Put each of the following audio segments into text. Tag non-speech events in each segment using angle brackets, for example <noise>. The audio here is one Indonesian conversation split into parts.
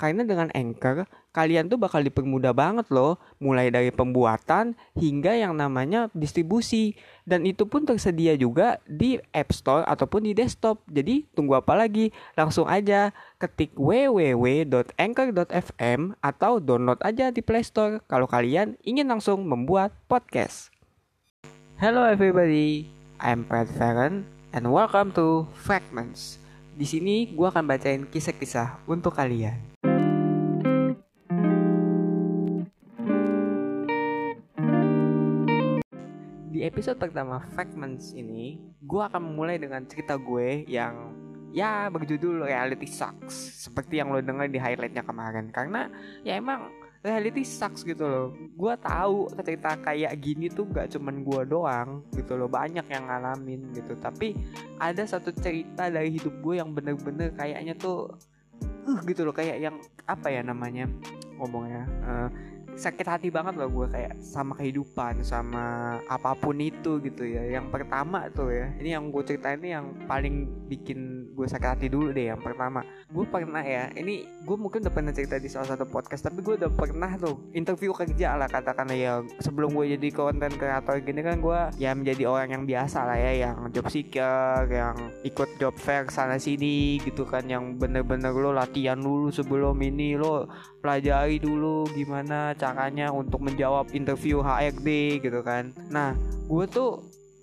Karena dengan Anchor, kalian tuh bakal dipermudah banget loh, mulai dari pembuatan hingga yang namanya distribusi. Dan itu pun tersedia juga di App Store ataupun di desktop. Jadi tunggu apa lagi? Langsung aja ketik www.anchor.fm atau download aja di Play Store kalau kalian ingin langsung membuat podcast. Hello everybody, I'm Brad Farron and welcome to Fragments. Di sini gue akan bacain kisah-kisah untuk kalian. Di episode pertama Fragments ini, gue akan memulai dengan cerita gue yang ya berjudul Reality Sucks. Seperti yang lo dengar di highlightnya kemarin. Karena ya emang reality sucks gitu loh. Gue tahu cerita kayak gini tuh gak cuman gue doang gitu loh. Banyak yang ngalamin gitu. Tapi ada satu cerita dari hidup gue yang bener-bener kayaknya tuh uh gitu loh. Kayak yang apa ya namanya ngomongnya uh, sakit hati banget loh gue kayak sama kehidupan sama apa pun itu gitu ya. Yang pertama tuh ya ini yang gue ceritain ini yang paling bikin gue sakit hati dulu deh yang pertama. Gue pernah ya ini gue mungkin udah pernah cerita di salah satu podcast tapi gue udah pernah tuh interview kerja lah katakan ya sebelum gue jadi konten kreator gini kan gue ya menjadi orang yang biasa lah ya yang job seeker yang ikut job fair sana sini gitu kan yang bener-bener lo latihan dulu sebelum ini lo pelajari dulu gimana caranya untuk menjawab interview HRD gitu kan. Nah gue tuh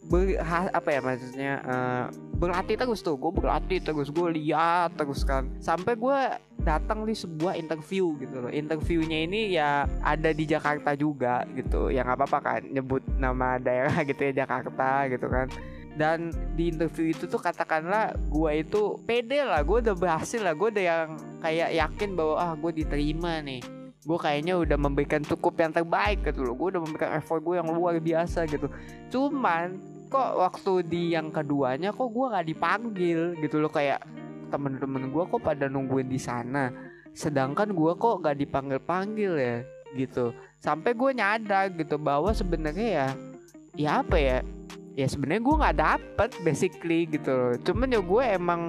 ber, apa ya maksudnya uh, berlatih terus tuh gue berlatih terus gue lihat terus kan. Sampai gue datang di sebuah interview gitu loh. Interviewnya ini ya ada di Jakarta juga gitu. Ya nggak apa-apa kan nyebut nama daerah gitu ya Jakarta gitu kan. Dan di interview itu tuh katakanlah gue itu pede lah gue udah berhasil lah. Gue udah yang kayak yakin bahwa ah gue diterima nih. Gue kayaknya udah memberikan cukup yang terbaik gitu loh. Gue udah memberikan effort gue yang luar biasa gitu. Cuman kok waktu di yang keduanya kok gue nggak dipanggil gitu loh kayak temen-temen gue kok pada nungguin di sana. Sedangkan gue kok gak dipanggil panggil ya gitu. Sampai gue nyadar gitu bahwa sebenarnya ya ya apa ya? Ya sebenarnya gue nggak dapet basically gitu loh. Cuman ya gue emang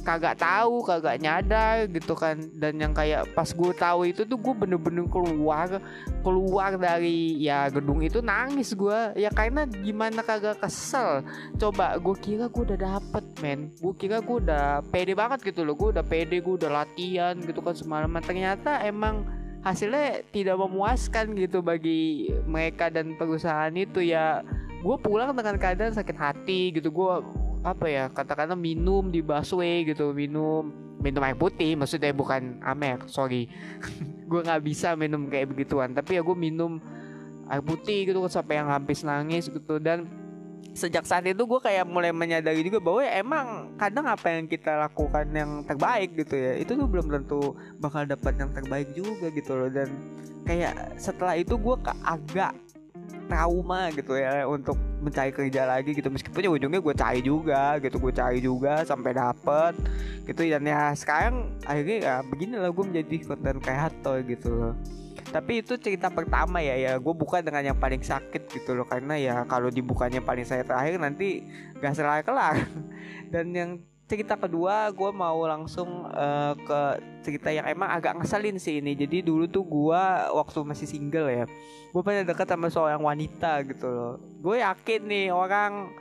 kagak tahu kagak nyadar gitu kan. Dan yang kayak pas gue tahu itu tuh gue bener-bener keluar keluar dari ya gedung itu nangis gue ya karena gimana kagak kesel. Coba gue kira gue udah dapet men. Gue kira gue udah pede banget gitu loh. Gue udah pede gue udah latihan gitu kan semalaman. Ternyata emang hasilnya tidak memuaskan gitu bagi mereka dan perusahaan itu. Ya gue pulang dengan keadaan sakit hati gitu. Gue apa ya katakanlah minum di busway gitu minum minum air putih maksudnya bukan amer sorry. <laughs> Gue nggak bisa minum kayak begituan tapi ya gue minum air putih gitu sampai yang habis nangis gitu. Dan sejak saat itu gue kayak mulai menyadari juga bahwa ya emang kadang apa yang kita lakukan yang terbaik gitu ya itu tuh belum tentu bakal dapat yang terbaik juga gitu loh. Dan kayak setelah itu gue agak trauma gitu ya untuk mencari kerja lagi gitu. Meskipun ya ujungnya gue cari juga gitu gue cari juga sampai dapet gitu. Dan ya sekarang akhirnya ya beginilah gue menjadi konten kreator gitu loh. Tapi itu cerita pertama ya ya gue buka dengan yang paling sakit gitu loh. Karena ya kalau dibukanya paling saya terakhir nanti gak selai kelar <laughs> dan yang cerita kedua gue mau langsung uh, ke cerita yang emang agak ngeselin sih ini. Jadi dulu tuh gue waktu masih single ya gue pernah deket sama seorang wanita gitu loh. Gue yakin nih orang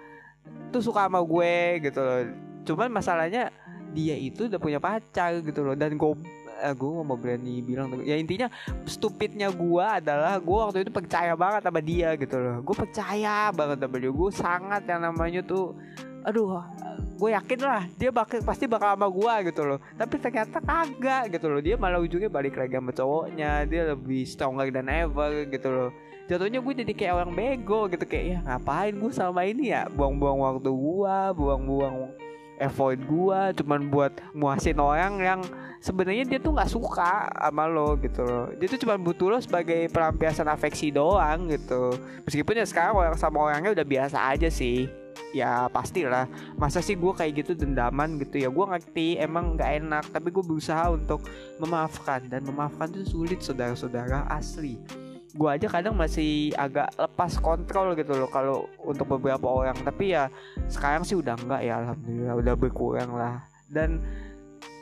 tuh suka sama gue gitu loh. Cuman masalahnya dia itu udah punya pacar gitu loh. Dan gue eh, gue mau berani bilang ya intinya stupidnya gue adalah gue waktu itu percaya banget sama dia gitu loh. Gue percaya banget sama dia. Gue sangat yang namanya tuh aduh gue yakin lah dia bakal pasti bakal sama gue gitu loh. Tapi ternyata kagak gitu loh. Dia malah ujungnya balik lagi sama cowoknya dia lebih stronger than ever gitu loh. Jatuhnya gue jadi kayak orang bego gitu kayak ya ngapain gue sama ini ya? Buang-buang waktu gue buang-buang effort gue cuman buat muasin orang yang sebenarnya dia tuh nggak suka sama lo gitu loh. Dia tuh cuma butuh lo sebagai pelampiasan afeksi doang gitu. Meskipun ya sekarang orang sama orangnya udah biasa aja sih ya pastilah. Masa sih gue kayak gitu dendaman gitu ya? Gue ngerti emang nggak enak tapi gue berusaha untuk memaafkan. Dan memaafkan itu sulit saudara-saudara asli. Gue aja kadang masih agak lepas kontrol gitu loh kalau untuk beberapa orang. Tapi ya sekarang sih udah enggak ya alhamdulillah udah berkurang lah. Dan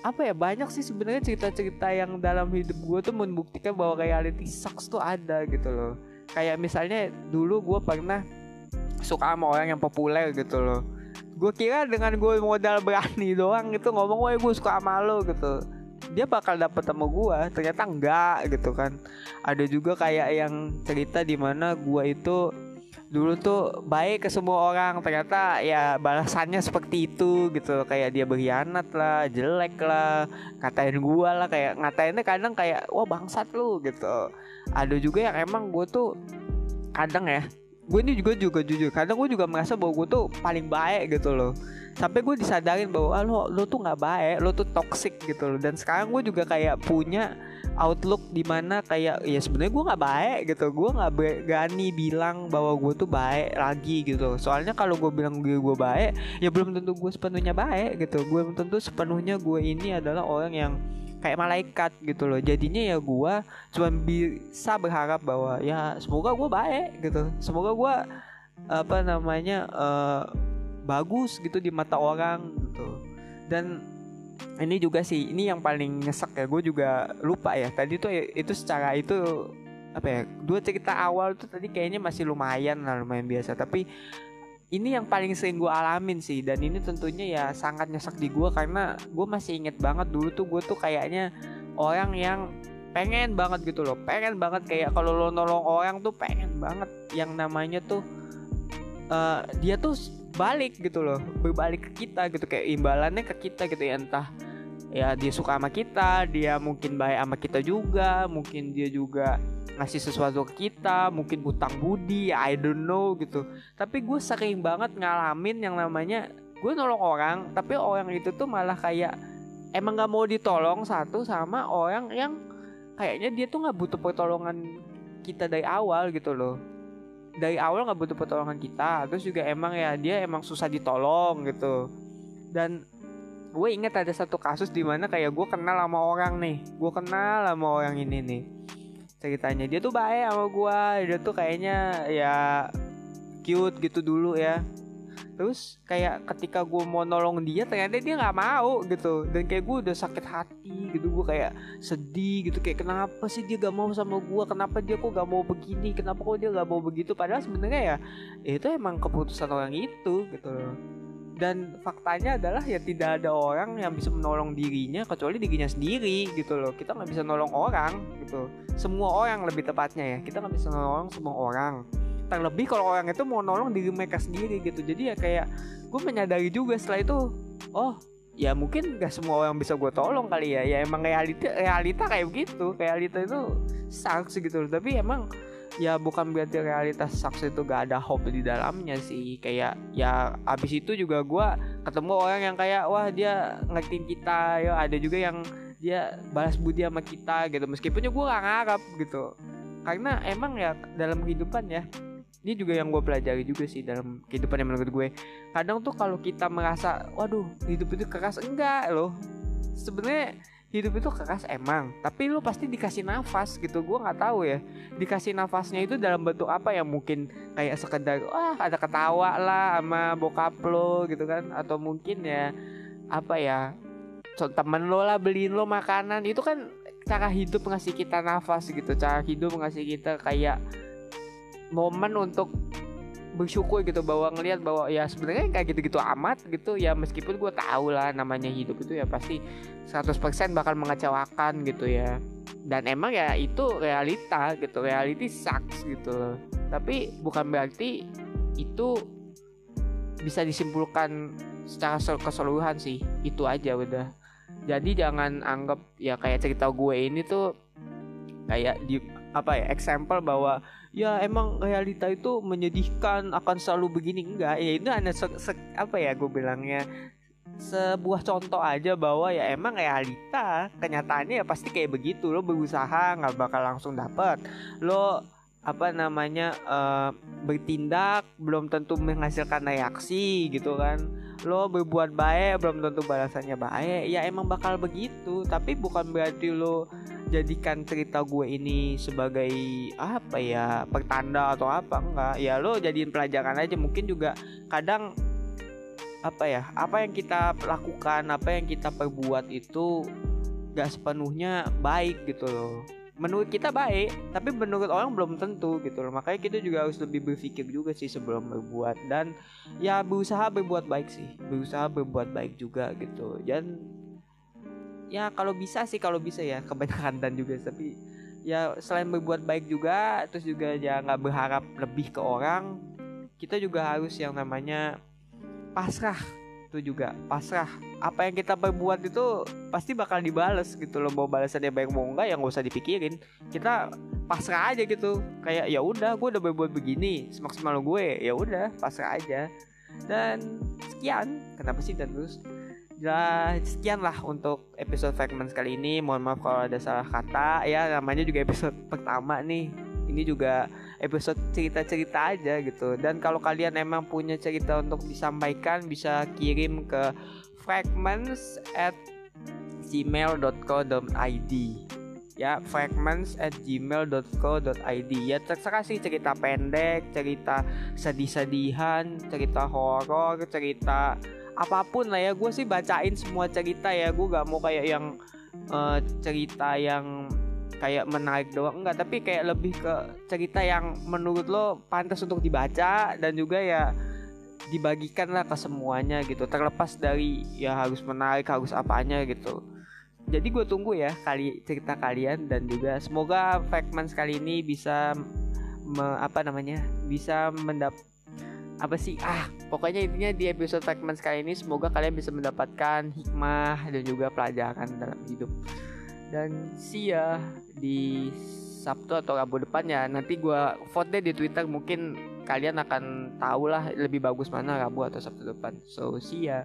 apa ya banyak sih sebenarnya cerita-cerita yang dalam hidup gue tuh membuktikan bahwa reality sucks tuh ada gitu loh. Kayak misalnya dulu gue pernah suka sama orang yang populer gitu loh. Gue kira dengan gue modal berani <laughs> doang gitu ngomong wah gue suka sama lo gitu. Dia bakal dapet sama gue ternyata enggak gitu kan. Ada juga kayak yang cerita di mana gue itu dulu tuh baik ke semua orang ternyata ya balasannya seperti itu gitu kayak dia berkhianat lah jelek lah ngatain gue lah kayak ngatainnya kadang kayak wah bangsat lu gitu. Ada juga yang emang gue tuh kadang ya gue ini juga juga jujur kadang gue juga merasa bahwa gue tuh paling baik gitu loh. Sampai gue disadarin bahwa ah, lo lo tuh nggak baik lo tuh toxic gitu loh. Dan sekarang gue juga kayak punya outlook di mana kayak ya sebenarnya gue nggak baik gitu. Gue nggak berani bilang bahwa gue tuh baik lagi gitu soalnya kalau gue bilang gue gue baik ya belum tentu gue sepenuhnya baik gitu. Gue belum tentu sepenuhnya gue ini adalah orang yang kayak malaikat gitu loh. Jadinya ya gue cuma bisa berharap bahwa ya semoga gue baik gitu. Semoga gue apa namanya uh, bagus gitu di mata orang gitu. Dan ini juga sih ini yang paling nyesek ya. Gue juga lupa ya. Tadi tuh itu secara itu apa ya dua cerita awal tuh tadi kayaknya masih lumayan lah lumayan biasa. Tapi ini yang paling sering gue alamin sih dan ini tentunya ya sangat nyesek di gue karena gue masih inget banget dulu tuh gue tuh kayaknya orang yang pengen banget gitu loh pengen banget kayak kalau lo nolong orang tuh pengen banget yang namanya tuh uh, dia tuh balik gitu loh berbalik ke kita gitu kayak imbalannya ke kita gitu ya entah ya dia suka sama kita dia mungkin baik sama kita juga mungkin dia juga ngasih sesuatu ke kita mungkin utang budi I don't know gitu. Tapi gue sering banget ngalamin yang namanya gue nolong orang tapi orang itu tuh malah kayak emang nggak mau ditolong satu sama orang yang kayaknya dia tuh nggak butuh pertolongan kita dari awal gitu loh. Dari awal nggak butuh pertolongan kita terus juga emang ya dia emang susah ditolong gitu. Dan gue inget ada satu kasus di mana kayak gue kenal sama orang nih gue kenal sama orang ini nih ceritanya. Dia tuh baik sama gue dia tuh kayaknya ya cute gitu dulu ya. Terus kayak ketika gue mau nolong dia ternyata dia nggak mau gitu. Dan kayak gue udah sakit hati gitu. Gue kayak sedih gitu. Kayak kenapa sih dia gak mau sama gue kenapa dia kok gak mau begini? Kenapa kok dia gak mau begitu? Padahal sebenarnya ya itu emang keputusan orang itu gitu dan faktanya adalah ya tidak ada orang yang bisa menolong dirinya kecuali dirinya sendiri gitu loh. Kita nggak bisa nolong orang gitu. Semua orang lebih tepatnya ya. Kita nggak bisa nolong semua orang. Terlebih kalau orang itu mau nolong diri mereka sendiri gitu. Jadi ya kayak gue menyadari juga setelah itu oh ya mungkin gak semua orang bisa gue tolong kali ya. Ya emang realita realita kayak begitu. Realita itu sucks gitu loh. Tapi emang ya bukan berarti realitas sucks itu gak ada hope di dalamnya sih. Kayak ya abis itu juga gue ketemu orang yang kayak wah dia ngertiin kita ya ada juga yang dia balas budi sama kita gitu. Meskipun gue gak ngarap gitu. Karena emang ya dalam kehidupan ya ini juga yang gue pelajari juga sih dalam kehidupan yang menurut gue. Kadang tuh kalau kita merasa waduh hidup itu keras. Enggak loh. Sebenarnya hidup itu keras emang tapi lu pasti dikasih nafas gitu gue nggak tahu ya. Dikasih nafasnya itu dalam bentuk apa ya? Mungkin kayak sekedar wah ada ketawa lah sama bokap lo gitu kan? Atau mungkin ya apa ya? Temen lo lah beliin lo makanan. Itu kan cara hidup ngasih kita nafas gitu cara hidup ngasih kita kayak momen untuk bersyukur gitu bahwa ngelihat bahwa ya sebenarnya kayak gitu-gitu amat gitu. Ya meskipun gue tahu lah namanya hidup itu ya pasti 100% bakal mengecewakan gitu ya. Dan emang ya itu realita gitu reality sucks gitu loh. Tapi bukan berarti itu bisa disimpulkan secara keseluruhan sih. Itu aja udah. Jadi jangan anggap ya kayak cerita gue ini tuh kayak di apa ya example bahwa ya emang realita itu menyedihkan akan selalu begini. Enggak ya itu hanya se, se, apa ya gue bilangnya sebuah contoh aja bahwa ya emang realita kenyataannya ya pasti kayak begitu. Lo berusaha nggak bakal langsung dapet. Lo apa namanya uh, bertindak belum tentu menghasilkan reaksi gitu kan. Lo berbuat baik belum tentu balasannya baik. Ya emang bakal begitu tapi bukan berarti lo jadikan cerita gue ini sebagai apa ya pertanda atau apa? Enggak. Ya lo jadiin pelajaran aja. Mungkin juga kadang apa ya apa yang kita lakukan apa yang kita perbuat itu gak sepenuhnya baik gitu loh. Menurut kita baik tapi menurut orang belum tentu gitu loh. Makanya kita juga harus lebih berpikir juga sih sebelum berbuat. Dan ya berusaha berbuat baik sih. Berusaha berbuat baik juga gitu. Dan ya kalau bisa sih kalau bisa ya kebanyakan dan juga tapi ya selain berbuat baik juga terus juga ya nggak berharap lebih ke orang kita juga harus yang namanya pasrah. Itu juga pasrah. Apa yang kita perbuat itu pasti bakal dibales gitu loh mau balasannya baik mau enggak ya nggak usah dipikirin. Kita pasrah aja gitu kayak ya udah gue udah berbuat begini semaksimal gue ya udah pasrah aja. Dan sekian kenapa sih dan terus ya sekian lah untuk episode fragments kali ini. Mohon maaf kalau ada salah kata. Ya namanya juga episode pertama nih. Ini juga episode cerita-cerita aja gitu. Dan kalau kalian emang punya cerita untuk disampaikan bisa kirim ke fragments at gmail.co.id ya fragments at gmail.co.id ya terserah sih cerita pendek cerita sedih-sedihan cerita horor cerita apa pun lah ya gue sih bacain semua cerita ya. Gue gak mau kayak yang uh, cerita yang kayak menarik doang. Enggak tapi kayak lebih ke cerita yang menurut lo pantas untuk dibaca dan juga ya dibagikan lah ke semuanya gitu. Terlepas dari ya harus menarik harus apanya gitu. Jadi gue tunggu ya kali cerita kalian dan juga semoga Factman kali ini bisa me, apa namanya bisa mendap apa sih? Ah pokoknya intinya di episode Factman kali ini semoga kalian bisa mendapatkan hikmah dan juga pelajaran dalam hidup. Dan see ya di Sabtu atau Rabu depan ya nanti gue vote deh di Twitter mungkin kalian akan tahu lah lebih bagus mana Rabu atau Sabtu depan. So see ya